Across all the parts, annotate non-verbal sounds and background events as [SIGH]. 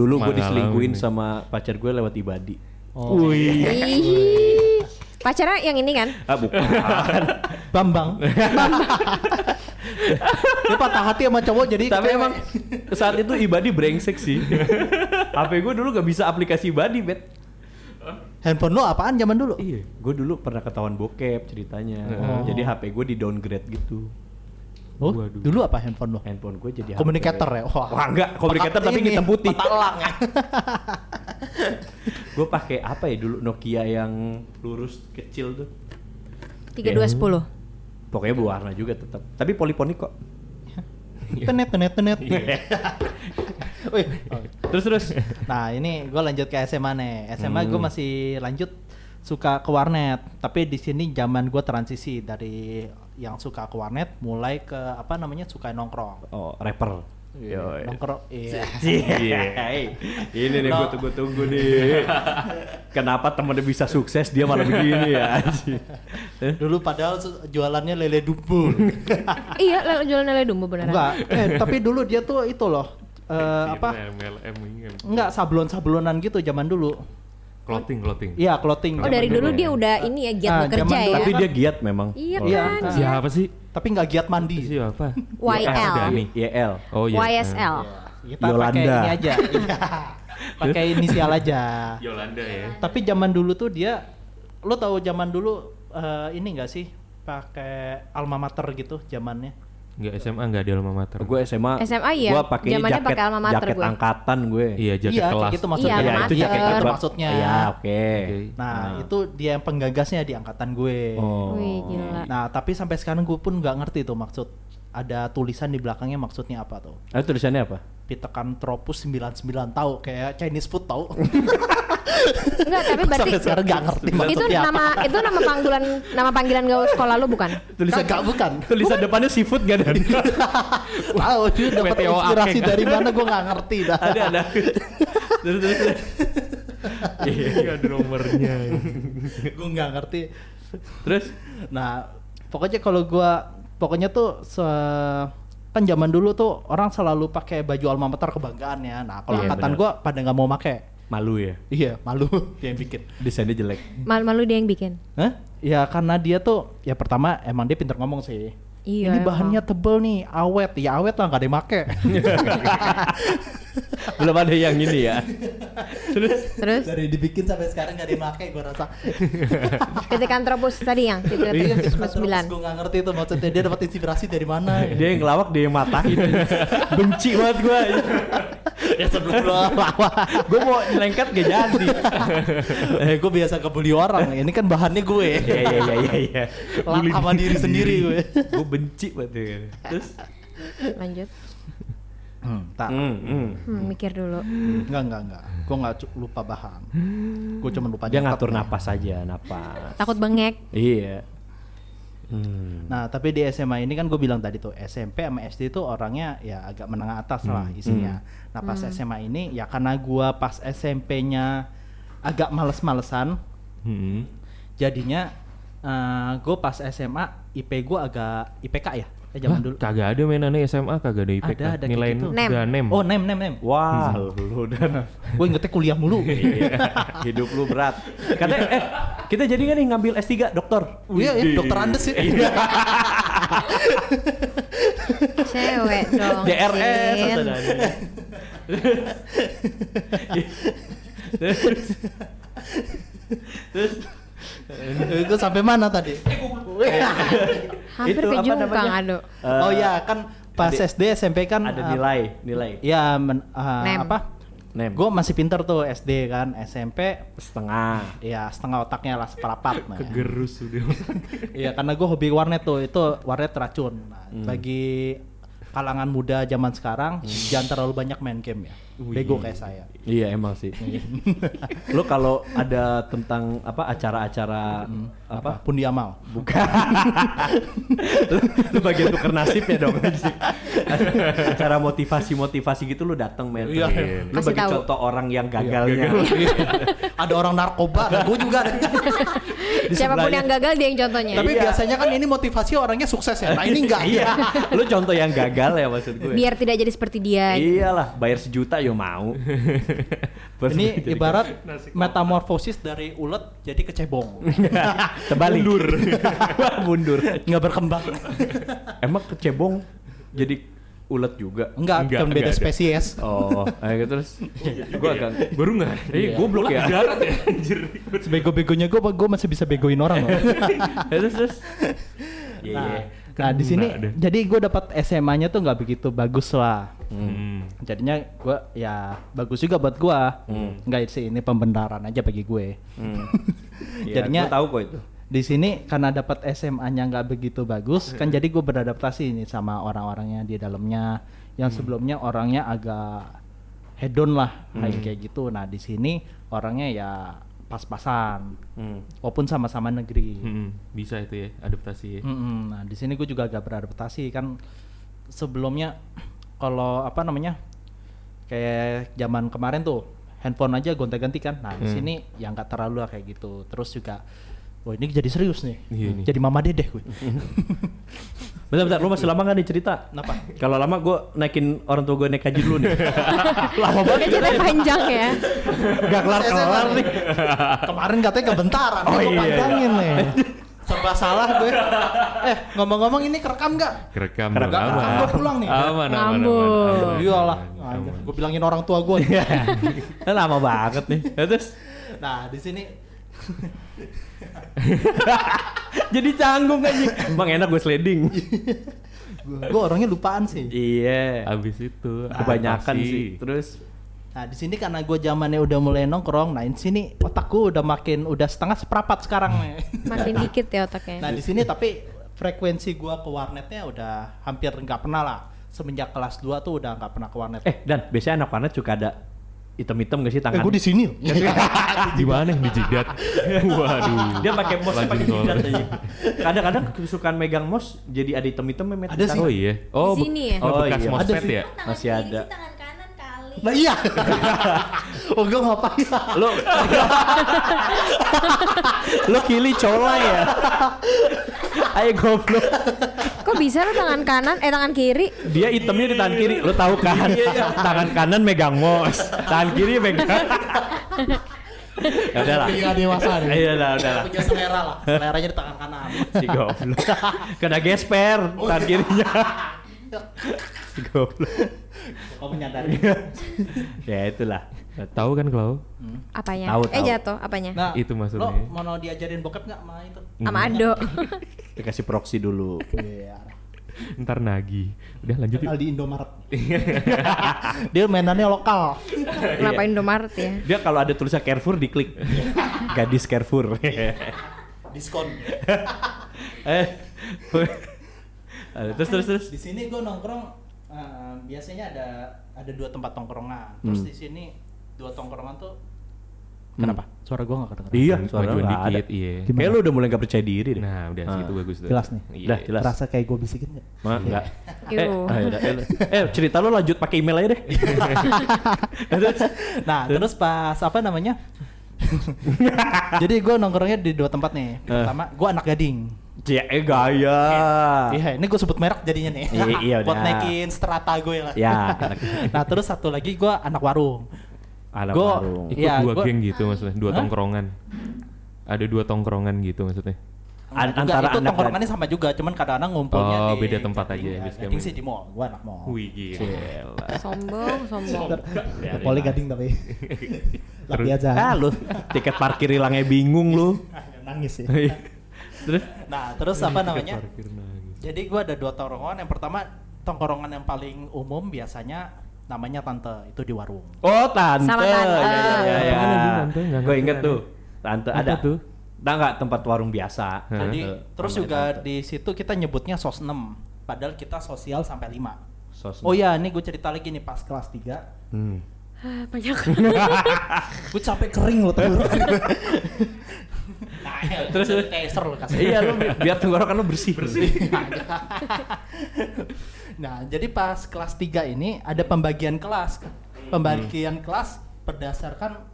Dulu gue ini. sama pacar gue lewat ibadi. Oh. Ih. Pacarnya yang ini kan? Ah bukan. Bambang. Dia patah hati sama cowok jadi Tapi cewek. emang saat itu ibadi brengsek sih. HP gue dulu gak bisa aplikasi ibadi, bet. handphone lu apaan zaman dulu? Iya, gue dulu pernah ketahuan bokep ceritanya. Oh. Jadi HP gue di downgrade gitu. Oh, Waduh. dulu apa handphone lu? Handphone gue jadi Komunikator ya? Wah, Wah enggak, komunikator tapi ini, hitam putih. ya. [LAUGHS] gue pakai apa ya dulu Nokia yang lurus kecil tuh. Tiga dua sepuluh. Pokoknya berwarna juga tetap. Tapi poliponik kok. tenet tenet tenet. [LAUGHS] Wih, Terus terus. Nah ini gue lanjut ke SMA nih. SMA gue Hmm. masih lanjut suka ke warnet. Tapi di sini zaman gue transisi dari yang suka ke warnet mulai ke apa namanya suka nongkrong. Oh, rapper. Yoi. Nongkrong. Iya. Iya. [LAUGHS] Ini nih gue tunggu tunggu nih. Kenapa temennya bisa sukses dia malah begini ya? [LAUGHS] Dulu padahal jualannya lele dumbo. [LAUGHS] Iya, jualan lele dumbo beneran. Enggak. Eh tapi dulu dia tuh itu loh. eh, apa? Enggak sablon-sablonan gitu zaman dulu. Clothing, clothing. Iya clothing. Oh dari dulu dulu dia ya. udah ini ya giat Ah, bekerja ya. dulu. Tapi dia giat memang. Iya Kalau- Iya. kan. Siapa sih? Tapi nggak giat mandi. Siapa? YL. YL. Oh iya. YSL. Kita pakai Yolanda. ini aja. [LAUGHS] Iya. pakai inisial aja. Yolanda ya. Tapi zaman dulu tuh dia lo tahu zaman dulu eh, ini enggak sih pakai alma mater gitu zamannya. Enggak SMA enggak di alma mater. Gue SMA. SMA iya. Gue pakai jaket, pakai alma mater jaket gue. angkatan gue. Iya, jaket iya, kelas. gitu maksudnya. Iya, Iya, itu jaket itu maksudnya. Iya, oke. Oke. Nah, itu dia yang penggagasnya di angkatan gue. Oh. Wih gila. Nah, tapi sampai sekarang gue pun nggak ngerti tuh maksud ada tulisan di belakangnya maksudnya apa tuh. Ah, tulisannya apa? Pithecanthropus 99 tahu kayak Chinese food tahu. [LAUGHS] Enggak, tapi berarti Sampai sekarang nggak ngerti itu nama itu nama panggilan nama panggilan gaul sekolah lu bukan? Tulisan Kagak, bukan. Tulisan depannya seafood gak ada? Tahu [LAUGHS] dia dapat inspirasi dari mana gue nggak ngerti dah. ada ada. [LAUGHS] Terus terus. terus. Iya, [LAUGHS] ada nomornya. gue nggak ngerti. Terus Nah, pokoknya kalau gua pokoknya tuh se kan zaman dulu tuh orang selalu pakai baju alma mater kebanggaannya. Nah, kalau Iya, angkatan benar. gua pada nggak mau pakai. Malu ya. Iya, malu [LAUGHS] dia yang bikin. Desainnya jelek. Malu-malu dia yang bikin. Hah? Ya karena dia tuh ya pertama emang dia pinter ngomong sih. Iya, Ini emang. bahannya tebel nih, awet. Ya awet lah nggak ada yang make. [LAUGHS] Belum ada yang ini ya. [LAUGHS] Terus Terus Dari dibikin sampai sekarang nggak ada yang make gua rasa. Pithecanthropus tadi yang Iya, Pithecanthropus 99. gue nggak ngerti tuh maksudnya dia dapat inspirasi dari mana. dia yang ngelawak dia yang matahin. Benci banget gue. Ya sebelum lawan. gue mau nyelengkat gak jadi. eh gue biasa kebuli orang. Ini kan bahannya gue. Iya iya iya iya. [LAUGHS] Lah, sama diri sendiri gue. gue benci banget ya. Terus Lanjut. Hmm, tak. hmm, hmm. Hmm, mikir dulu. Enggak, enggak, enggak. Gue enggak lupa bahan. Gue cuma lupa dia ngatur nih. napas aja, napas. Takut bengek. Iya. Hmm. Nah, tapi di SMA ini kan gue bilang tadi tuh SMP sama SD tuh orangnya ya agak menengah atas lah isinya. Nah, pas SMA ini ya karena gua pas SMP-nya agak males-malesan, Hmm. jadinya gue pas SMA IP gue agak IPK ya, ya zaman Hah, dulu. Kagak ada mainannya SMA, kagak ada IPK. Ada, ada Nilai gitu. Nem. udah nem. Oh, nem nem nem. Wah, lu dan gue ingetnya kuliah mulu. Iya, [LAUGHS] hidup lu berat. Katanya eh kita jadi nggak nih ngambil S3 dokter? Iya, ya, dokter Andes sih. Cewek dong. DRS atau ada. Terus gue sampai mana tadi? Hampir Itu ke apa namanya? ado. Eh, oh ya, kan pas ada- SD SMP kan ada uh, nilai, nilai. Ya men, uh, Nem. apa? Nem. Gue masih pinter tuh SD kan, SMP setengah. ya setengah otaknya lah seperapat. [LAUGHS] Nah. Kegerus udah. [LAUGHS] Iya karena gue hobi warnet tuh, itu warnet racun. Nah, Hmm. Bagi kalangan muda zaman sekarang jangan terlalu banyak main game ya. Bego kayak saya. Iya emang sih. [LAUGHS] lu kalau ada tentang apa acara-acara apa? Apa? Pun di amal. Bukan. lu, [LAUGHS] lu bagian tuker nasibnya dong. [LAUGHS] acara motivasi-motivasi gitu lu dateng men. Iya. Lu Kasih bagi tahu. contoh orang yang gagalnya. ada orang narkoba, gue juga. ada. Di Siapa pun sebelahnya. yang gagal dia yang contohnya. Tapi Iya. biasanya kan ini motivasi orangnya sukses ya. Nah ini enggak. iya. Lu contoh yang gagal ya maksud gue. Biar tidak jadi seperti dia. Iyalah, bayar sejuta ya juga mau. [LAUGHS] Ini ibarat metamorfosis dari ulet jadi kecebong. [LAUGHS] terbalik. Mundur. [LAUGHS] Mundur. Nggak berkembang. Emang kecebong jadi ulet juga. Enggak, Enggak, kan beda enggak ada. spesies. Oh, ayo terus. Gua agak Baru nggak? Eh, goblok ya. Darat ya anjir. Sebego-begonya gue, gue masih bisa begoin orang loh. terus terus. Iya. Iya. nah di sini, jadi gue dapat SMA-nya tuh nggak begitu bagus lah. Hmm. Jadinya gue ya bagus juga buat gue. Hmm. Nggak sih ini pembenaran aja bagi gue. Hmm. [LAUGHS] Iya, Jadinya- gua tahu kok itu. Di sini karena dapat SMA-nya nggak begitu bagus, kan jadi gue beradaptasi nih sama orang-orangnya di dalamnya. Yang sebelumnya orangnya agak hedon lah, kayak kayak gitu. Nah di sini orangnya ya pas-pasan, Hmm. walaupun sama-sama negeri. Hmm, Bisa itu ya adaptasi ya. Mm-mm. Nah di sini gue juga agak beradaptasi kan sebelumnya kalau apa namanya kayak zaman kemarin tuh handphone aja gonta-ganti kan. Nah di Hmm. sini ya nggak terlalu lah kayak gitu. Terus juga, wah ini jadi serius nih. Iya nih. Jadi mama dedeh gue. [LAUGHS] Bentar, bentar, lu masih lama gak nih cerita? Kenapa? Kalau lama gue naikin orang tua gue naik haji dulu nih. [LAUGHS] lama banget. Oke ceritanya panjang ya. Gak kelar-kelar nih. Kemarin katanya kebentaran, Oh, gue iya, panjangin nih. Serba salah gue. Eh ngomong-ngomong ini kerekam nggak? Kerekam Kerekam. dong, aman. Gua pulang nih. Aman, aman, aman, Iyalah, gue bilangin orang tua gue. Kan [LAUGHS] lama banget nih. Ya, Terus nah di sini [LAUGHS] jadi canggung aja. Bang enak gue sliding. gue orangnya lupaan sih. iya. Abis itu Kebanyakan adaptasi. sih. Terus Nah di sini karena gue zamannya udah mulai nongkrong, nah di sini otakku udah makin udah setengah seperempat sekarang nih. [LAUGHS] Makin dikit ya otaknya. nah di sini tapi frekuensi gue ke warnetnya udah hampir nggak pernah lah. Semenjak kelas 2 tuh udah nggak pernah ke warnet. eh dan biasanya anak warnet suka ada item-item gak sih tangan? gue di sini. loh. [LAUGHS] Di mana yang di jidat? Waduh. Dia pakai mouse pakai jidat aja. Kadang-kadang kesukaan megang mouse jadi ada item-item memet Ada sih. Oh iya. Oh, Di sini ya? Oh, Oh bekas iya. Ada sih. ya? Masih ada. tangan kanan kali. Nah iya. [LAUGHS] oh gue ngapain? Lo Lo kili cola ya? Ayo goblok. Kok bisa lo tangan kanan eh tangan kiri? Dia itemnya di tangan kiri, lo tahu kan? tangan kanan megang mouse, tangan kiri megang. [LAUGHS] ya udah lah. Iya dewasa nih. Iya lah, udah lah. Punya selera lah. Seleranya di tangan kanan. Si goblok. Kena gesper tangan kirinya. [LAUGHS] [LAUGHS] Goblok. Kau menyadari. ya itulah. Tahu kan Klau? Apanya? Tahu, eh tahu. jatuh apanya? Nah, Itu maksudnya. Lo mau diajarin bokep nggak sama itu? Sama Ado. Dikasih [LAUGHS] proxy dulu. Iya. Ntar nagih. Udah lanjut. Kenal di Indomaret. [LAUGHS] Dia mainannya lokal. Kenapa Indomaret ya? Dia kalau ada tulisan Carrefour diklik. Gadis Carrefour. Diskon. eh. Aduh, terus terus terus. Di sini gue nongkrong eh, biasanya ada ada dua tempat tongkrongan. Terus Hmm. di sini dua tongkrongan tuh Kenapa? Suara gue gak kedengeran. Iya, suara ada. dikit, iya. Kayak lu udah mulai gak percaya diri deh. Nah, udah Ah. situ bagus tuh. Jelas nih? Iya. Udah, jelas. Rasa kayak gue bisikin gak? Ma, enggak. [LAUGHS] Eh, ah, yaudah, yaudah. eh, cerita lu lanjut pakai email aja deh. [LAUGHS] Nah, terus pas apa namanya? [LAUGHS] Jadi gue nongkrongnya di dua tempat nih. Pertama, gue anak gading. Eh gaya. Iya, ini gue sebut merek jadinya nih. Iya, iya, [LAUGHS] Buat udah. naikin strata gue lah. Ya, [LAUGHS] anak, nah, terus satu lagi gue anak warung. anak Gua- warung. Ikut Iya, dua gua- geng gitu maksudnya, dua Hah? tongkrongan. Ada dua tongkrongan gitu maksudnya. An- juga antara itu anak tongkrongannya sama juga, cuman kadang-kadang ngumpulnya Oh, di beda tempat aja, Gading. Ya, gading campnya. sih di mall, gue anak mall. Wih gila. Sombong, sombong. Poli gading tapi. [LAUGHS] Lagi Terus- aja. Ah, lu tiket parkir hilangnya bingung lu. Nangis sih. Terus Nah, terus apa namanya? Parkir nangis. Jadi gua ada dua tongkrongan. Yang pertama tongkrongan yang paling umum biasanya namanya tante itu di warung. Oh, tante. Sama tante. Ya, ya, ya, ya. Mana di tante? Nggak Gue inget tuh. Tante ada tuh? Nah, enggak tempat warung biasa. Jadi terus juga tante. di situ kita nyebutnya sos 6 padahal kita sosial sampai 5. Sos- Oh iya, ini gue cerita lagi nih pas kelas 3 Hmm. Ah, Banyak. [LAUGHS] Gue capek kering loh. [LAUGHS] nah, ya, Terus- taser lo kasih. Iya, lu bi- biar tenggorokan lu bersih. Bersih. nah, jadi pas kelas 3 ini ada pembagian kelas. Pembagian kelas berdasarkan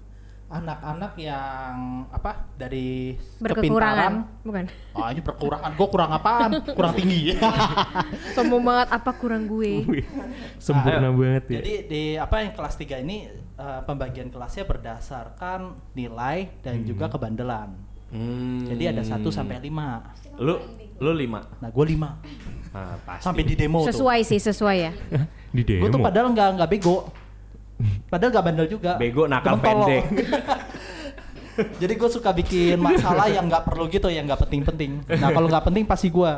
anak-anak yang apa dari Berkekurangan. Bukan. kepintaran. Oh, ini berkekurangan. Gue kurang apaan? Kurang tinggi. [LAUGHS] Sombong banget apa kurang gue. Sempurna banget ya. Jadi di apa yang kelas 3 ini eh, pembagian kelasnya berdasarkan nilai dan juga kebandelan. Hmm. Jadi ada 1 sampai 5. Lu lu lima. Nah, gue 5. Nah, pasti. Sampai di demo tuh. Sesuai sih, sesuai ya. [LAUGHS] Di Gue tuh demo. padahal nggak nggak bego. Padahal nggak bandel juga. Bego, nakal, pendek. [LAUGHS] Jadi gue suka bikin masalah yang nggak perlu gitu, yang nggak penting-penting. Nah kalau nggak penting pasti gue.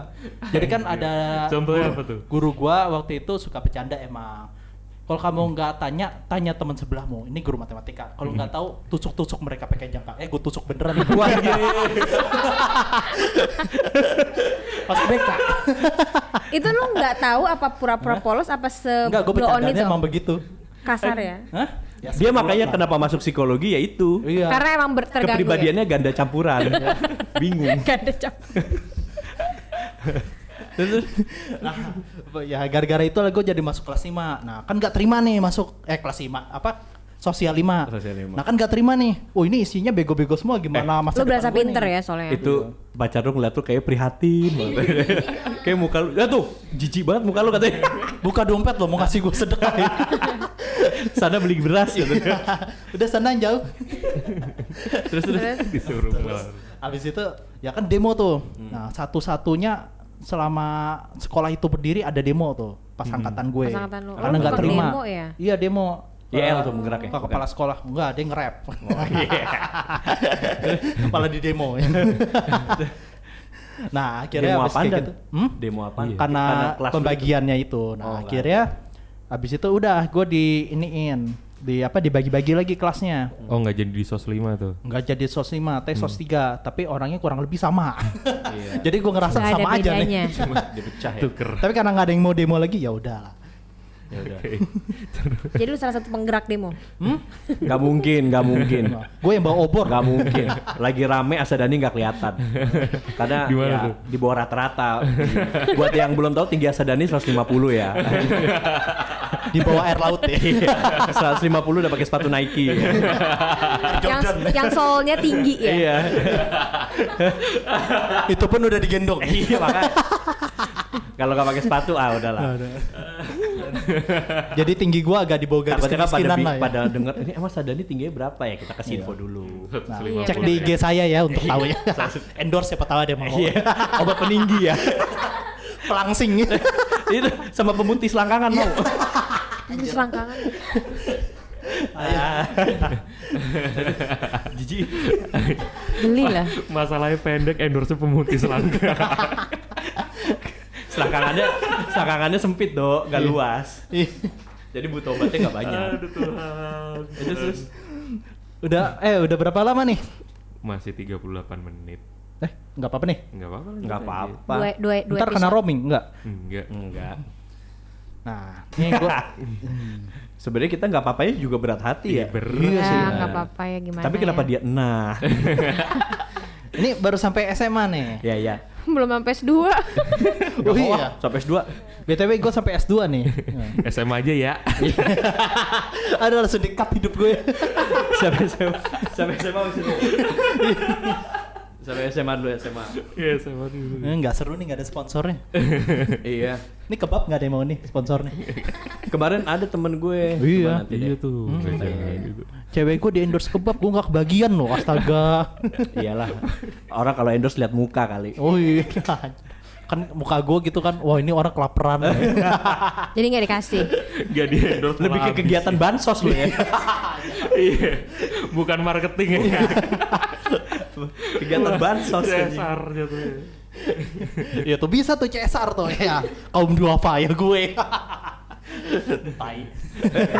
Jadi kan ada Contohnya guru, apa tuh? guru gue waktu itu suka bercanda emang. Kalau kamu nggak tanya, tanya teman sebelahmu. Ini guru matematika. Kalau nggak tahu, tusuk-tusuk mereka pakai jangka. Eh, gue tusuk beneran. Wah, [LAUGHS] Pas BK. itu lu nggak tahu apa pura-pura polos apa Enggak, gue bercandanya itu? emang begitu. Kasar ya. Hah? Ya, Dia makanya lah. kenapa masuk psikologi ya itu. Iya. Karena emang ber- terganggu Kepribadiannya ganda campuran. [LAUGHS] Bingung. ya. Gak ada cap. Terus Nah, ya gara-gara itu gue jadi masuk kelas 5. Nah, kan nggak terima nih masuk eh kelas 5 apa? Sosial 5. Sosial lima. Nah, kan nggak terima nih. Oh, ini isinya bego-bego semua gimana masa Lu berasa pinter nih? ya soalnya. itu pacar lu ngeliat tuh kayak prihatin banget. [LAUGHS] kayak muka lu, ya tuh jijik banget muka lu katanya. Buka dompet lo mau ngasih gue sedekah. Sana beli beras gitu. Udah sana jauh. terus terus. Terus Disuruh keluar. Habis itu ya kan demo tuh. Nah, satu-satunya selama sekolah itu berdiri ada demo tuh pas angkatan gue. Pas angkatan lu. Karena Oh, nggak terima. demo ya? Iya demo. YL Ke- tuh menggerak ya? Ke kepala sekolah. Enggak, dia nge-rap. Oh, iya. [LAUGHS] Malah di demo. [LAUGHS] nah, akhirnya Demo kayak dan? gitu. Hmm? Demo apa? Karena, kelas lu pembagiannya itu. Nah, Oh, akhirnya habis itu udah gue di iniin di apa dibagi-bagi lagi kelasnya. Oh nggak jadi di sos 5 tuh. Nggak jadi sos 5, tapi sos 3, tapi orangnya kurang lebih sama. [LAUGHS] Iya. jadi gue ngerasa ada sama aja bedanya. nih. Cuma dipecah ya. Tuker. tapi karena nggak ada yang mau demo lagi ya udah. Ya udah. Oke. [LAUGHS] Jadi lu salah satu penggerak demo. Hmm? Gak mungkin, gak mungkin. gue yang bawa obor. Gak mungkin. Lagi rame Asadani nggak kelihatan. Karena Di mana ya, tuh? di bawah rata-rata. Buat yang belum tahu tinggi Asadani 150 ya. di bawah air laut ya. 150 udah pakai sepatu Nike. yang yang solnya tinggi ya. Iya. itu pun udah digendong. Iya makanya. Kalau nggak pakai sepatu ah udahlah. [LAUGHS] Jadi tinggi gua agak di bawah garis Takutnya kan pada lah ya. pada denger ini emang Sadani tingginya berapa ya? Kita kasih info dulu. Nah, Iya, cek di IG saya ya untuk tahu ya. [LAUGHS] Endorse siapa tahu ada yang mau. Iya. [LAUGHS] Obat peninggi ya. Pelangsing. Itu sama pemutih selangkangan mau. Ini selangkangan. Ah. Jijik. Geli lah. Masalahnya pendek endorse pemutih selangkah. Selangkangannya selangkangannya sempit, Dok, gak luas. Ih, Jadi butuh obatnya gak banyak. Aduh Tuhan. Itu terus udah eh udah berapa lama nih? Masih 38 menit. Eh, nggak apa-apa nih. Enggak apa-apa. nggak apa-apa. Dua dua dua Ntar kena roaming enggak? Enggak. Enggak. Nah, ini gua [LAUGHS] Sebenarnya kita nggak apa-apanya juga berat hati ya. Berat. Iya sih. Ya nggak apa-apa ya gimana. Tapi kenapa ya? dia nah? [LAUGHS] ini baru sampai SMA nih. ya ya. [LAUGHS] belum sampai S2? [LAUGHS] Oh iya. Sampai S2. BTW gue sampai S2 nih. [LAUGHS] SMA aja ya. Ada langsung di-cut hidup gue. sampai SMA. Sampai SMA masih dulu. Sampai SMA dulu SMA. Iya, SMA dulu. Enggak seru nih, nggak ada sponsornya. [LAUGHS] iya. Ini kebab nggak ada yang mau nih sponsornya. Kemarin ada temen gue. Iya. Nanti Iya deh. tuh. Hmm. Jangan gitu. Cewek gue di endorse kebab, gue nggak kebagian loh, astaga. [LAUGHS] Iyalah. Orang kalau endorse lihat muka kali. oh iya. Kan muka gue gitu kan, wah ini orang kelaparan. [LAUGHS] Jadi nggak dikasih. Gak di endorse Lebih ke kegiatan bansos lu ya. Iya. Bukan marketing ya. [LAUGHS] kegiatan bansos anjing. CSR jatuhnya. ya tuh bisa tuh CSR tuh ya. Kaum duafa ya gue. Tai.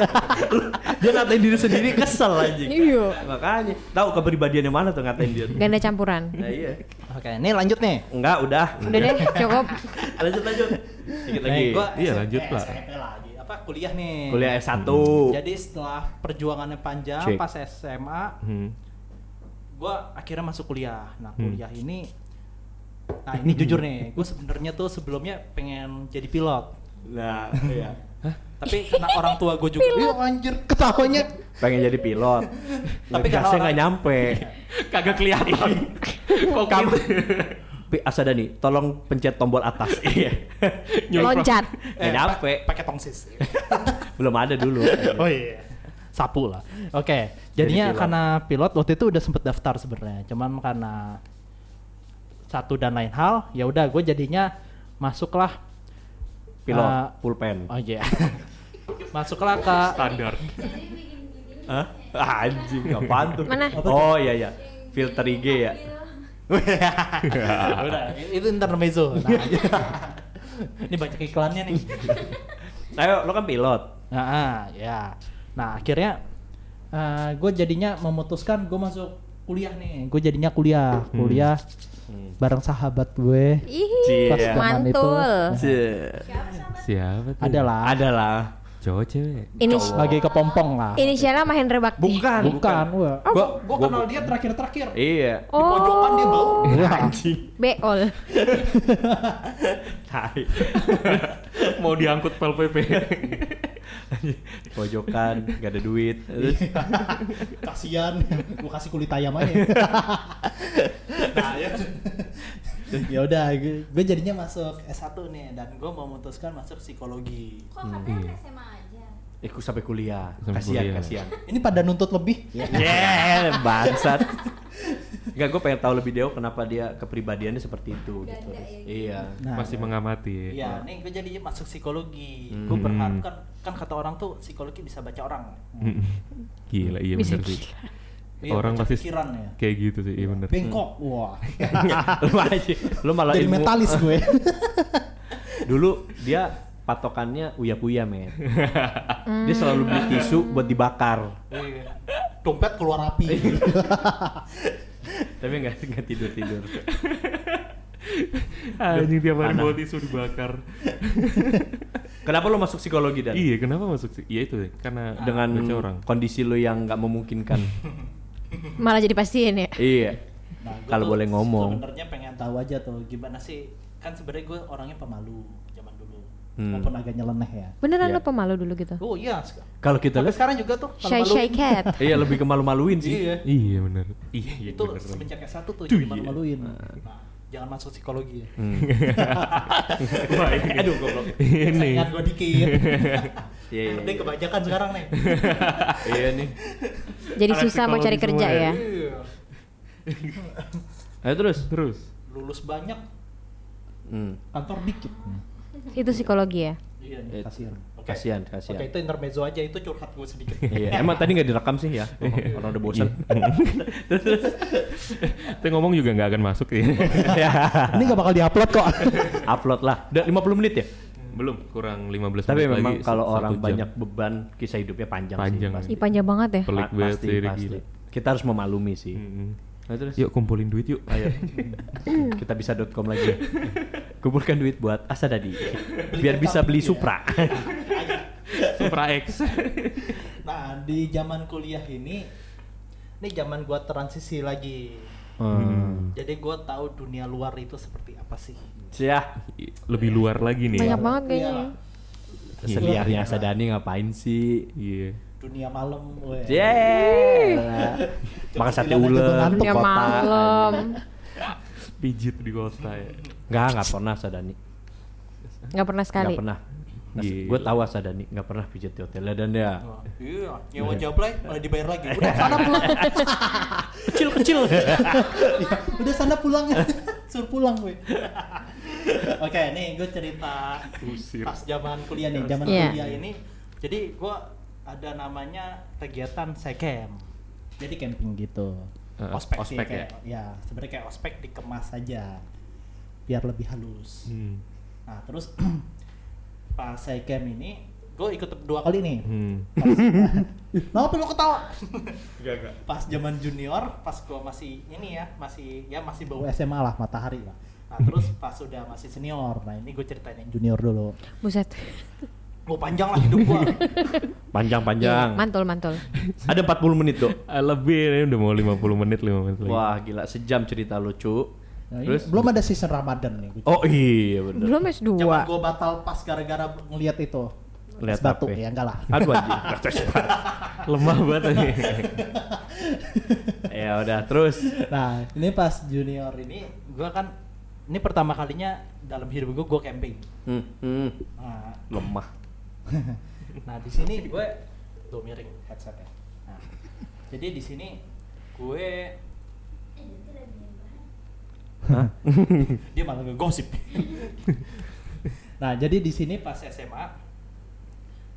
[LAUGHS] Dia ngatain diri sendiri kesel anjing. Iya. Makanya tahu kepribadiannya mana tuh ngatain dia. Ganda campuran. Nah iya. Oke, ini lanjut nih. Enggak, udah. Udah deh, cukup. lanjut lanjut. Dikit lagi. Nih, gua Iya, SMP, lanjut lah. Lagi. Apa kuliah nih? Kuliah S1. Jadi setelah perjuangannya panjang pas SMA, Hmm. gua akhirnya masuk kuliah. Nah, kuliah ini Nah, [LAUGHS] ini jujur nih, gue sebenarnya tuh sebelumnya pengen jadi pilot. Nah, [LAUGHS] iya. Tapi karena orang tua gue juga. Iya anjir ketawanya. Pengen jadi pilot. [LAUGHS] Tapi karena nggak nyampe. Kagak kelihatan. Kok Kamu gitu? Pi Asada nih, tolong pencet tombol atas. Iya. Loncat. Nggak nyampe. pa- Pakai tongsis. Belum ada dulu. oh iya. Sapu lah. Oke, jadinya pilot. karena pilot waktu itu udah sempet daftar sebenarnya. Cuman karena satu dan lain hal, ya udah gue jadinya masuklah Pilot, Eh, pulpen. Oh iya. [LAUGHS] masuklah ke Standar. Hah? Ah, Anjing, apaan tuh? Mana? Oh iya iya. Filter IG ya. [LAUGHS] udah itu intermezzo. Nah, [LAUGHS] ini banyak iklannya nih. Ayo, lo kan pilot. Nah, ah, ya. Nah, akhirnya gue jadinya memutuskan gue masuk kuliah nih. Gue jadinya kuliah, kuliah bareng sahabat gue. Ih, Pas zaman itu. mantul. Cie. Siapa tuh? Adalah Adalah. Cowok cewek. Ini lagi kepompong lah. inisialnya Mahendra Bakti. Bukan, Bukan, gua. Gua, Gua kenal dia terakhir-terakhir. Iya. Di pojokan dia bau. Anjing. Beol. [LAUGHS] Tai. [LAUGHS] Mau diangkut pel PP. [LAUGHS] [LAUGHS] Pojokan, gak ada duit. Terus [LAUGHS] Kasian, gua kasih kulit ayam aja. [LAUGHS] nah, ya. ya udah, gue jadinya masuk S1 nih dan gue memutuskan masuk psikologi. Kok katanya SMA aja? ikut sampai kuliah. Sampai Kasihan, kuliah. kasihan. Ini pada nuntut lebih. Yeah, bangsat. Enggak, gue pengen tahu lebih jauh kenapa dia kepribadiannya seperti itu gitu. Iya. Nah, Masih mengamati. Iya, nih gue jadi masuk psikologi. Hmm. Gue berharap kan, kan kata orang tuh psikologi bisa baca orang. Mm. Gila, iya bener sih. Iya, Orang pasti pikiran ya. kayak gitu sih, iya bener. Bengkok, wah. [LAUGHS] lu aja. Lu malah Jadi ilmu. metalis gue. [LAUGHS] Dulu dia patokannya uya-kuya, men. [LAUGHS] Dia selalu beli tisu buat dibakar. Iya. Dompet keluar api. Tapi enggak enggak tidur-tidur. Anjing [LAUGHS] tiap hari bawa tisu dibakar. [LAUGHS] Kenapa lu masuk psikologi dan? Iya, kenapa masuk sih? Iya itu deh, karena Dengan baca orang. kondisi lu yang nggak memungkinkan. [LAUGHS] Malah jadi pastiin ya. iya. Nah, Kalau boleh ngomong. Sebenarnya pengen tahu aja tuh gimana sih kan sebenarnya gue orangnya pemalu. Hmm. Walaupun agak nyeleneh ya. Beneran Iya. lo pemalu dulu gitu? Oh iya. Kalau kita lihat sekarang juga tuh Shy shy cat. [LAUGHS] iya lebih ke malu-maluin sih. Iya. Iya bener. Iya, iya Itu bener. semenjak S1 tuh Tuh, jadi iya. malu-maluin. Nah, jangan masuk psikologi ya. Hmm. [LAUGHS] Wah, ini. Aduh, goblok. Ini. Saingan gue dikit. [LAUGHS] Iya, iya. Udah kebanyakan sekarang nih. Iya nih. Jadi Anak susah mau cari kerja ya. ya. Iya. Ayo terus. Terus. Lulus banyak, Hmm. kantor dikit. Itu psikologi ya. Iya kasihan. Oke. Kasihan, kasihan. Oke, itu intermezzo aja, itu curhat gue sedikit. Iya, emang tadi nggak direkam sih ya? Orang udah bosan. [LAUGHS] terus terus. Tapi ngomong juga nggak akan masuk ya. ya. Ini gak bakal diupload kok. Upload lah. Udah 50 menit ya? Belum, kurang 15 Tapi menit memang lagi, kalau orang jam. banyak beban kisah hidupnya panjang, Panjang. sih pasti. Ih panjang banget ya. Pelik Pa- banget pasti, sih, pasti. gila. Kita harus memaklumi sih. Mm-mm. Nah, terus. Yuk kumpulin duit yuk. Ayo. [LAUGHS] Kita bisa.com lagi. Kumpulkan duit buat Asadadi. Biar bisa beli Supra. Supra X. Nah, di zaman kuliah ini, ini zaman gua transisi lagi. Hmm. Jadi gua tahu dunia luar itu seperti apa sih. Cia, Lebih luar lagi nih. Banyak banget Iya. kayaknya. seliarnya Asadani ngapain sih? Iya. Dunia malam, weh. Yeah. Makan sate di Ya kota. malam. Pijit di kota ya. Enggak, enggak pernah Asadani. Nggak pernah sekali. Enggak pernah. Gue tahu Asadani enggak pernah pijit di hotel dan dia Wah, Iya, nyewa jablay malah dibayar lagi. Udah sana pulang. [LAUGHS] kecil-kecil. [LAUGHS] Udah sana pulang. [LAUGHS] Suruh pulang gue. Oke, nih gue cerita Usir. pas zaman kuliah nih, zaman Iya. kuliah ini. Jadi gue ada namanya kegiatan secamp. Jadi camping gitu. Uh, ospek, ospek sih, kayak, ya. sebenarnya kayak ospek dikemas aja biar lebih halus. Hmm. Nah, terus [CLEARS THROAT] pas secamp ini gue ikut dua kali nih. Hmm. [LAUGHS] Kenapa lu ketawa? Enggak, enggak. pas zaman junior, pas gua masih ini ya, masih ya masih bau SMA lah, matahari lah. Nah terus pas sudah masih senior, nah ini gue ceritain yang junior dulu. Buset. Oh panjang lah hidup gua. [LAUGHS] Panjang-panjang. Mantul mantul. Ada 40 menit, Dok. Ah, lebih ini udah mau 50 menit 5 menit lagi. Wah, gila sejam cerita lucu. Nah, Terus belum ada season Ramadan nih. Oh iya bener. Belum S2. Zaman gua batal pas gara-gara ngeliat itu Lihat batu ya enggak lah. Aduh anjing. [LAUGHS] Lemah banget nih. [LAUGHS] ya udah terus. Nah, ini pas junior ini gua kan ini pertama kalinya dalam hidup gua gua camping. Hmm, hmm. Nah, Lemah. [LAUGHS] nah di sini gue tuh miring headsetnya. Nah, [LAUGHS] jadi di sini gue Hah? [LAUGHS] dia malah ngegosip. nah, jadi di sini pas SMA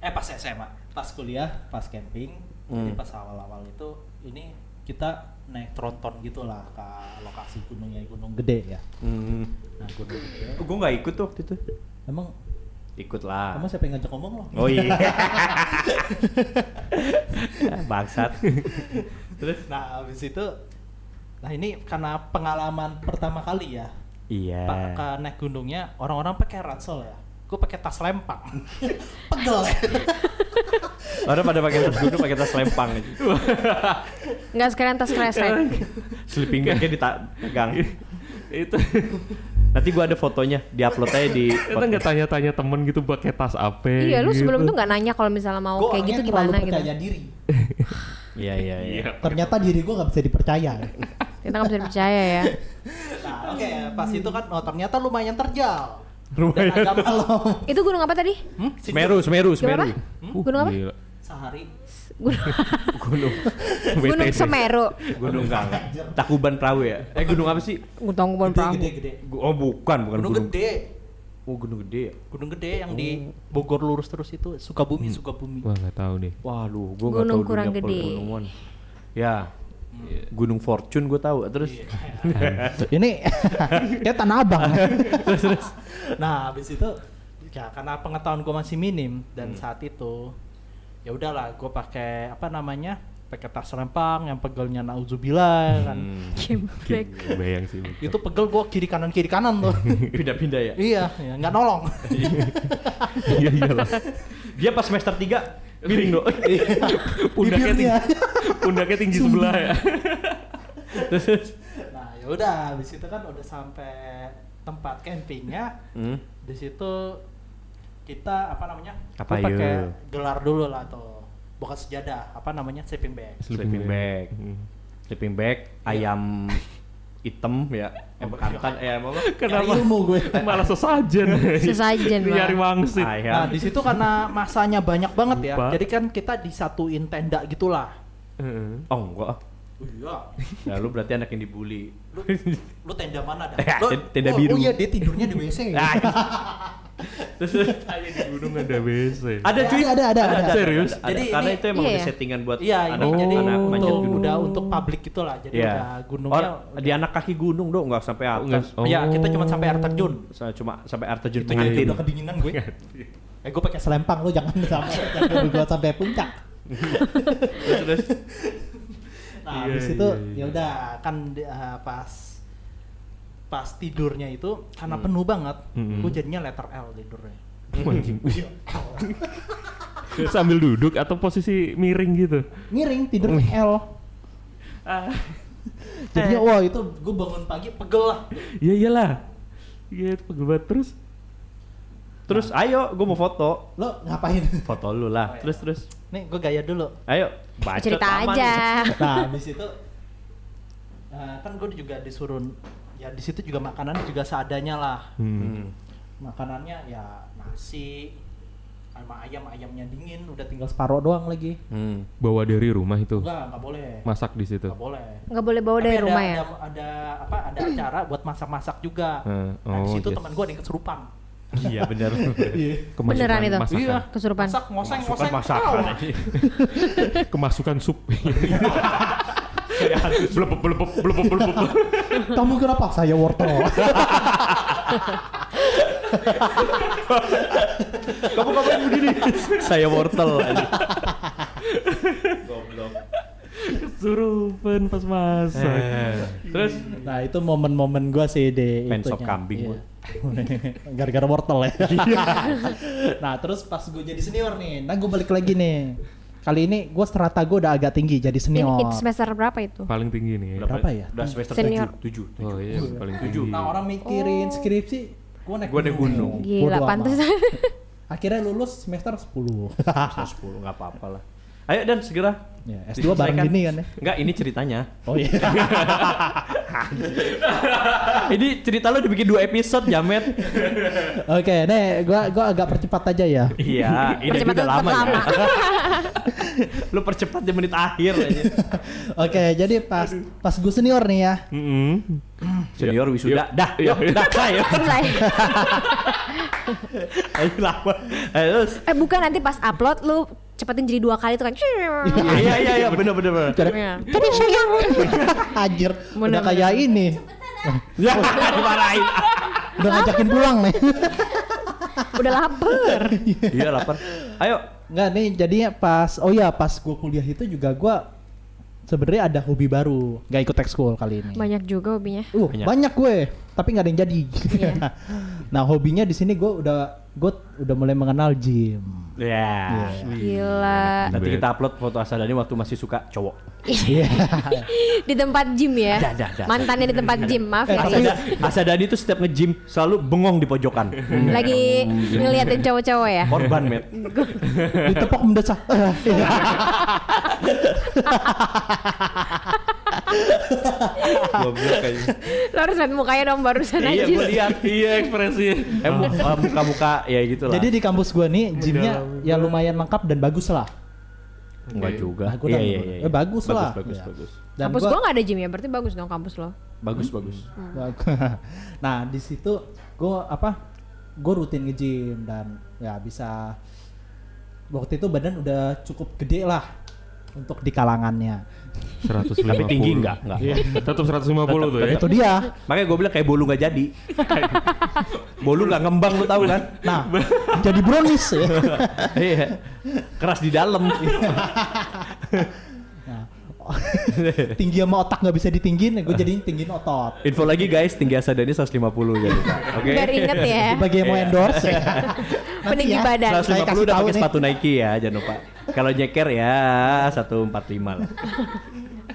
eh pas SMA, pas kuliah, pas camping, jadi Hmm. pas awal-awal itu ini kita naik tronton gitulah ke lokasi gunungnya gunung gede ya. Hmm. Nah, gunung gede. Gue nggak ikut tuh waktu itu. Emang Ikut lah. kamu siapa yang ngajak ngomong lo? Oh iya. [LAUGHS] Bangsat. Terus nah habis itu nah ini karena pengalaman pertama kali ya. Iya. Pak ke naik gunungnya orang-orang pakai ransel ya. Gue pakai tas lempang. [LAUGHS] Pegel. Orang pada pakai tas gunung pakai tas lempang aja. Nggak sekalian tas kresek. Sleeping bagnya ditagang. itu Nanti gua ada fotonya, diupload aja di kita nggak tanya-tanya temen gitu pakai tas apa Iya, lu gitu. sebelum tuh nggak nanya kalau misalnya mau Gua kayak gitu gimana gitu. percaya diri. [LAUGHS] Iya iya iya. Iya. Ternyata diri gue gak bisa dipercaya. Kita nggak bisa percaya ya. Nah oke pas itu kan oh, ternyata lumayan terjal. Lumayan. Itu gunung apa tadi? Hmm? Semeru, Semeru? Semeru. Gunung apa? gila. [LAUGHS] Gunung, Gunung. gunung. Semeru. Gunung enggak enggak. Takuban Perahu ya? Eh gunung apa sih? Gunung Gede, Perahu. gede, gede. Oh bukan, bukan Gunung gede. Oh gunung gede ya? Gunung gede yang di Bogor lurus terus itu Sukabumi, Sukabumi. Wah nggak tahu nih. Waduh, gua nggak Gunung tahu kurang dunia gede. pegunungan. Ya. Gunung Fortune gue tahu. Terus [LAUGHS] Ini [LAUGHS] kayak tanah abang. terus, terus. Nah, habis itu ya karena pengetahuan gue masih minim dan saat itu ya udahlah gue pakai apa namanya pakai tas lempang yang pegelnya nauzubillah kan Geblek. [LAUGHS] Bayang sih. itu pegel gue kiri kanan kiri kanan tuh [LAUGHS] pindah-pindah ya. iya ya, nggak nolong Iya iyalah. Dia pas semester 3 miring dong. [LAUGHS] Pundaknya tinggi, pundaknya tinggi sebelah ya. nah ya udah habis itu kan udah sampai tempat campingnya Hmm. di situ kita apa namanya Apa pakai gelar dulu lah tuh bukan sejadah apa namanya sleeping bag Sleeping bag. Hmm. Sleeping bag, ayam hitam ya, bekantan, eh [LAUGHS] ayam apa? Kenapa? Ilmu gue [LAUGHS] Malah sesajen. [LAUGHS] Sesajen, Nyari wangsit. Nah di situ karena masanya banyak banget ya, jadi kan kita disatuin tenda gitulah. Heeh. Oh enggak. ah. Oh iya, Ya lu berarti anak yang dibully. lu, lu tenda mana dah? Ya, Lu- tenda oh, biru. Oh iya dia tidurnya di WC. Terus Ayo di gunung ada WC. ada cuy. Ada, ada, ada. Serius? Ada, Jadi karena ini- itu emang Iya udah ya? settingan buat Iya anak, jadi anak untuk manjat gunung. udah untuk publik gitulah, jadi Iya. udah gunungnya. Or- di anak kaki gunung dong, nggak sampai atas. Enggak. Oh. Ya kita cuma sampai air terjun. Saya cuma sampai air terjun Itu pengantin. jadi udah kedinginan gue. eh gue pakai selempang lu jangan [LAUGHS] sampai jangan gue sampai puncak. Terus, terus. Nah, Iya, habis itu iya, ya udah kan eh, pas pas tidurnya itu karena Hmm. penuh banget, Mm-mm. gue jadinya letter L tidurnya. Anjing. [LAUGHS] Sambil duduk atau posisi miring gitu. Miring tidurnya L. Jadinya wah itu gue bangun pagi pegel lah. Iya iyalah. Iya pegel banget terus. Terus ayo, gue mau foto. Lo ngapain? Foto lu lah. Terus terus. Nih gue gaya dulu. Ayo, bacot Cerita aman. aja. Nah habis itu nah, kan gue juga disuruh ya di situ juga makanan juga seadanya lah. Hmm. Hmm. Makanannya ya nasi sama ayam ayamnya dingin udah tinggal separuh doang lagi. Hmm. Bawa dari rumah itu. Enggak, enggak boleh. Masak di situ. Enggak boleh. Nggak boleh bawa Tapi dari ada, rumah ada, ya. Ada, apa? Ada acara buat masak-masak juga. Eh, nah di oh, situ yes. teman gue ada yang kesurupan. Iya bener. [LAUGHS] Kemasukan Beneran itu? Masakan. Iya. Kesurupan. Masak, ngoseng, Masukan ngoseng. masakan. Kemasukan sup. [LAUGHS] Blepep blepep blepep blepep. Kamu kenapa? Saya wortel. Kamu ngapain begini? Saya wortel. Goblok. Kesurupan pas masak. Eh, Terus nah itu momen-momen gue sih di Pengen sop itunya. kambing Iya. gua. Gara-gara wortel ya. nah terus pas gue jadi senior nih, nah gue balik lagi nih. Kali ini gue strata gue udah agak tinggi jadi Ini senior. itu semester berapa itu? Paling tinggi nih. Berapa ya? Udah semester Senior. 7. 7. Oh iya paling Tujuh. tinggi. Nah orang mikirin skripsi, gue naik Gua naik gunung. Gila, pantesan. [LAUGHS] akhirnya lulus semester 10 [LAUGHS] Semester 10 nggak apa-apa lah. Ayo dan segera. ya, S2 bareng gini kan ya Enggak, ini ceritanya. oh iya [LAUGHS] ini cerita lu dibikin dua episode, Jamet. oke nih gua gua agak percepat aja ya iya, ini Percepat udah lama, lama. ya. [LAUGHS] lu percepat di menit akhir aja. [LAUGHS] oke jadi pas pas gue senior nih ya Mm-mm. [CLEARS THROAT] Senior wisuda. Dah, Iya. yuk, dah, [LAUGHS] ayo. Selesai. Ayo lama. Ayo eh bukan nanti pas upload lu cepetin jadi dua kali tuh kan. Iya, iya, iya, bener, bener, bener. Iya. Tadi sayang. Anjir, udah kayak ini. Ya, dimarahin. Udah ngajakin pulang nih. Udah lapar. Iya, lapar. Ayo. Enggak nih, jadinya pas oh ya pas gue kuliah itu juga gua sebenarnya ada hobi baru. Gak ikut ekskul kali ini. Banyak juga hobinya. Uh, Banyak. banyak. gue, tapi nggak ada yang jadi. Iya. [LAUGHS] nah, hobinya di sini gue udah gue udah mulai mengenal gym. Ya. Gila. Nanti kita upload foto Asadani waktu masih suka cowok. Iya. [LAUGHS] Di tempat gym ya. Dah, dah, dah. Mantannya di tempat gym. Maaf ya. Asada, [LAUGHS] Asadani tuh setiap nge-gym selalu bengong di pojokan. Lagi ngeliatin cowok-cowok ya. Korban, Met. Ditepok mendesah. Goblok aja. Lo harus liat mukanya dong barusan Iya, aja. gue lihat. Iya ekspresinya. Eh, eh, muka-muka ya gitu lah. Jadi di kampus gue nih gymnya ya lumayan lengkap dan bagus lah. enggak juga. Aku Iya, dan- iya, iya. eh, bagus lah. Bagus, Iya. bagus. Dan kampus gua- gua nggak ada gym ya, berarti bagus dong kampus lo. Bagus, bagus. Bagus. [LAUGHS] nah di situ gue apa gue rutin nge-gym dan ya bisa waktu itu badan udah cukup gede lah untuk di kalangannya 150. Tapi tinggi enggak? Enggak. Tetap 150 tuh ya. itu dia Makanya gue bilang kayak bolu nggak jadi. [LAUGHS] bolu nggak ngembang lu tahu kan? nah jadi brownies ya [LAUGHS] Iya. Keras di dalam. Nah, tinggi sama otak nggak bisa ditinggiin gue jadiin tinggiin otot Info lagi guys, tinggi Asadani 150 jadi. Oke. Biar inget ya. bagi yang mau endorse ya. Peninggi ya. badan. Saya 150 kasih udah tahu pakai sepatu Nike ya, jangan lupa. Kalau nyeker ya 145 lah.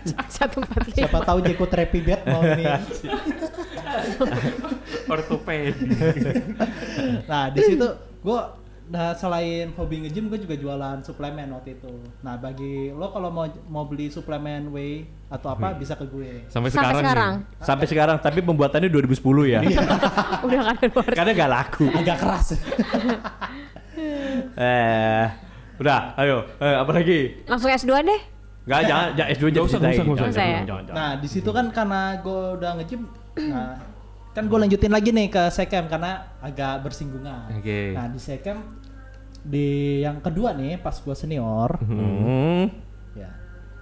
[LAUGHS] Satu empat lima. siapa tahu Jeko Therapy Bed mau ini [LAUGHS] Ortopedi. nah di situ gue nah selain hobi nge-gym gue juga jualan suplemen waktu itu nah bagi lo kalau mau mau beli suplemen whey atau apa bisa ke gue Sampai Sampai sekarang. sekarang. nih. Sampai sekarang, tapi pembuatannya 2010 ya. [LAUGHS] Udah kan. Karena gak laku. agak keras Eh, udah, ayo, eh, apa lagi? Langsung S2 deh. Gak, jangan, [LAUGHS] jangan S2 Nggak jadi usah, usah, usah. Jangan, usah ya? jangan, jangan, jangan. nah di situ kan karena gue udah nge-gym nah kan gue lanjutin lagi nih ke Sekem karena agak bersinggungan Oke. nah di Sekem di yang kedua nih pas gue senior Hmm. ya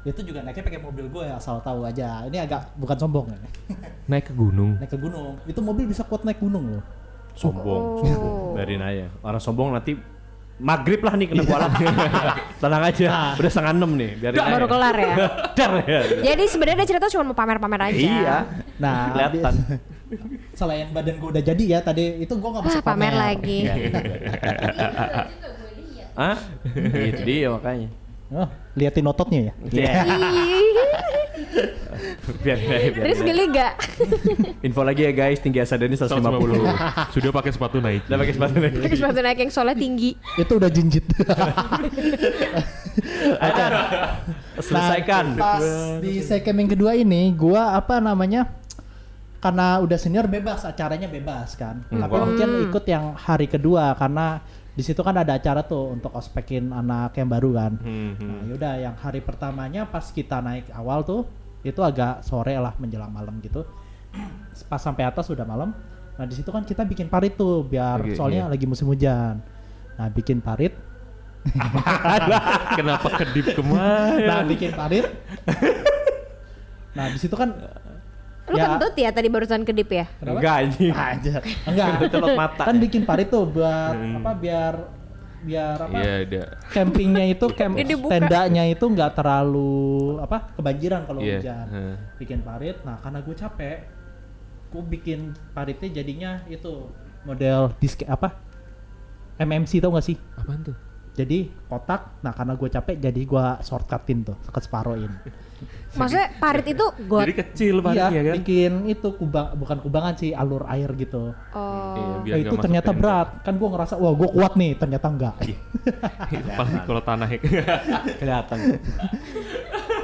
itu juga naiknya pakai mobil gue asal tahu aja ini agak bukan sombong ya [LAUGHS] Naik ke gunung. naik ke gunung itu mobil bisa kuat naik gunung loh Sombong, Oh. sombong. Biarin aja. Orang sombong nanti maghrib lah nih kena kualat. [LAUGHS] Tenang aja, udah setengah enam nih. Biarin aja. Baru kelar ya. Dar [LAUGHS] ya. Jadi sebenarnya dia cerita cuma mau pamer-pamer aja. Iya. Nah, kelihatan. selain badan gue udah jadi ya tadi itu gue nggak Ah, bisa pamer lagi. Iya, iya. Hah? Itu dia makanya. Oh, liatin ototnya ya. Iya. Biarin aja, biarin Terus geli gak? Info lagi ya guys, tinggi Asadani 150. 150. Sudah pakai sepatu Nike. Udah pakai sepatu lagi. Terus sepatu naik yang soalnya tinggi. itu udah jinjit. [LAUGHS] Ayo, selesaikan. Nah, pas di sekem yang kedua ini, gua apa namanya? Karena udah senior bebas, acaranya bebas kan. Hmm. Tapi mungkin ikut yang hari kedua karena di situ kan ada acara tuh untuk ospekin anak yang baru kan. Hmm, hmm. Nah, yaudah yang hari pertamanya pas kita naik awal tuh itu agak sore lah menjelang malam gitu. Pas sampai atas udah malam. Nah, di situ kan kita bikin parit tuh biar Oke, soalnya iya. lagi musim hujan. Nah, bikin parit. [LAUGHS] Kenapa kedip ke mana? Nah, bikin parit. nah, di situ kan Lu Ya. kentut ya tadi barusan kedip ya? Kenapa? Enggak anjing. aja. Enggak. Telot mata. Kan bikin parit tuh buat apa biar biar apa? Iya, ada. Campingnya itu [LAUGHS] camp tendanya itu nggak terlalu apa kebanjiran kalau Iya, hujan. Bikin parit. Nah, karena gue capek, gue bikin paritnya jadinya itu model disk apa? MMC tau gak sih? Apaan tuh? Jadi kotak nah karena gue capek jadi gue shortcutin tuh ke separohin [LAUGHS] Maksudnya parit itu got. Jadi kecil iya paritnya kan. bikin itu kubang bukan kubangan sih alur air gitu Iya, Oh. biar Nah, itu ternyata tenda. berat kan gue ngerasa wah gue kuat nih ternyata enggak [LAUGHS] Apalagi kalau tanahnya. [LAUGHS] Kelihatan.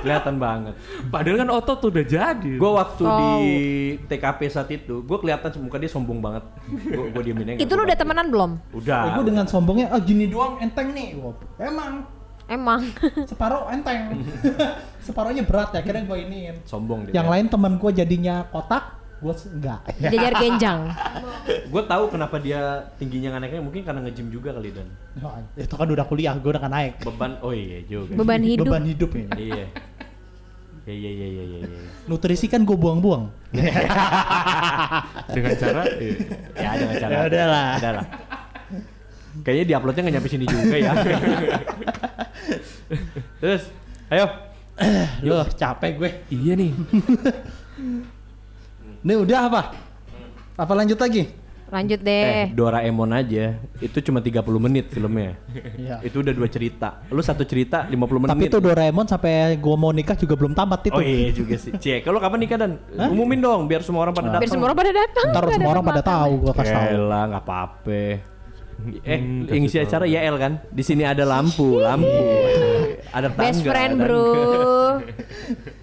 Kelihatan banget. Padahal kan otot tuh udah jadi. Gue waktu Oh. di TKP saat itu, gue kelihatan muka dia sombong banget. Gue diemin aja. Itu lu udah temenan belum? Udah. gue dengan sombongnya ah gini doang enteng nih Wah, emang Emang. [LAUGHS] separuh enteng [LAUGHS] separuhnya berat ya akhirnya gue iniin sombong dia. yang lain teman gue jadinya kotak gue enggak Jajar genjang. Gue tahu kenapa dia tingginya nggak naiknya mungkin karena nge-gym juga kali dan Wah, itu kan udah kuliah gue udah kan naik beban. Oh iya juga. Beban hidup. beban hidup ini Iya. Iya iya iya iya iya. nutrisi kan gue buang-buang [LAUGHS] dengan cara iya. Ya ada cara. Ya udahlah. Ada lah. Kayaknya di uploadnya nggak nyampe sini juga ya. [LAUGHS] Terus, ayo. Loh, capek gue. Iya nih. [LAUGHS] Ini udah apa? Apa lanjut lagi? Lanjut Eh, deh. Doraemon aja itu cuma 30 menit filmnya. Iya. Itu udah dua cerita. Lu satu cerita 50 menit. Tapi itu Doraemon sampai gue mau nikah juga belum tamat itu. Oh iya juga sih. Cek, kalau kapan nikah dan umumin dong biar semua orang pada datang. Biar semua orang pada datang. Ntar nggak semua orang pada tahu gue kasih tahu. Elah, nggak apa-apa. Eh, Hmm, yang isi acara ya El kan? Di sini ada lampu, lampu. ada tangga. Best friend bro. [LAUGHS]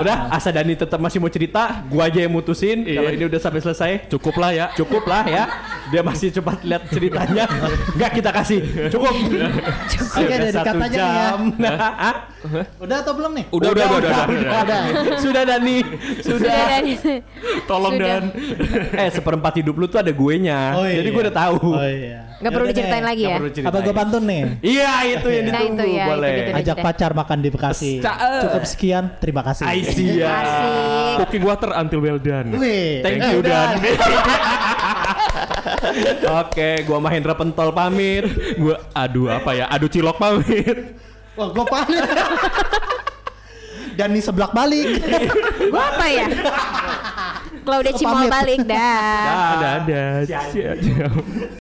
Udah, Asa Dani tetap masih mau cerita, gua aja yang mutusin. Kalau ini udah sampai selesai, Cukup lah ya. cukup lah ya. Dia masih cepat lihat ceritanya. Enggak kita kasih. Cukup. Oke, Sudah dari satu katanya ya. jam. Hah? Udah atau belum nih? Udah, udah, udah, udah, udah, udah. Ada. Sudah Dani. Sudah Sudah. Tolong Sudah. dan. eh, seperempat hidup lu tuh ada gue nya. Oh, iya. Jadi gue udah tahu. Oh iya. Nggak perlu Yaudah diceritain deh. lagi Nggak ya. Apa gue pantun nih? Iya, itu yang Nah, ditunggu. itu ya, itu Boleh. gitu. Ajak deh. pacar makan di Bekasi. Cakep. Cukup sekian, terima kasih. Ya. Asik. Cooking water until well done. Thank eh, you udah. Dan. [LAUGHS] [LAUGHS] Oke, gua Mahendra Pentol pamit. Gua aduh apa ya? Aduh cilok pamit. Wah, gue pamit. Dan di sebelah balik. Gua apa ya? Claudia Gua Cimol balik dah. Ada ada. Siap.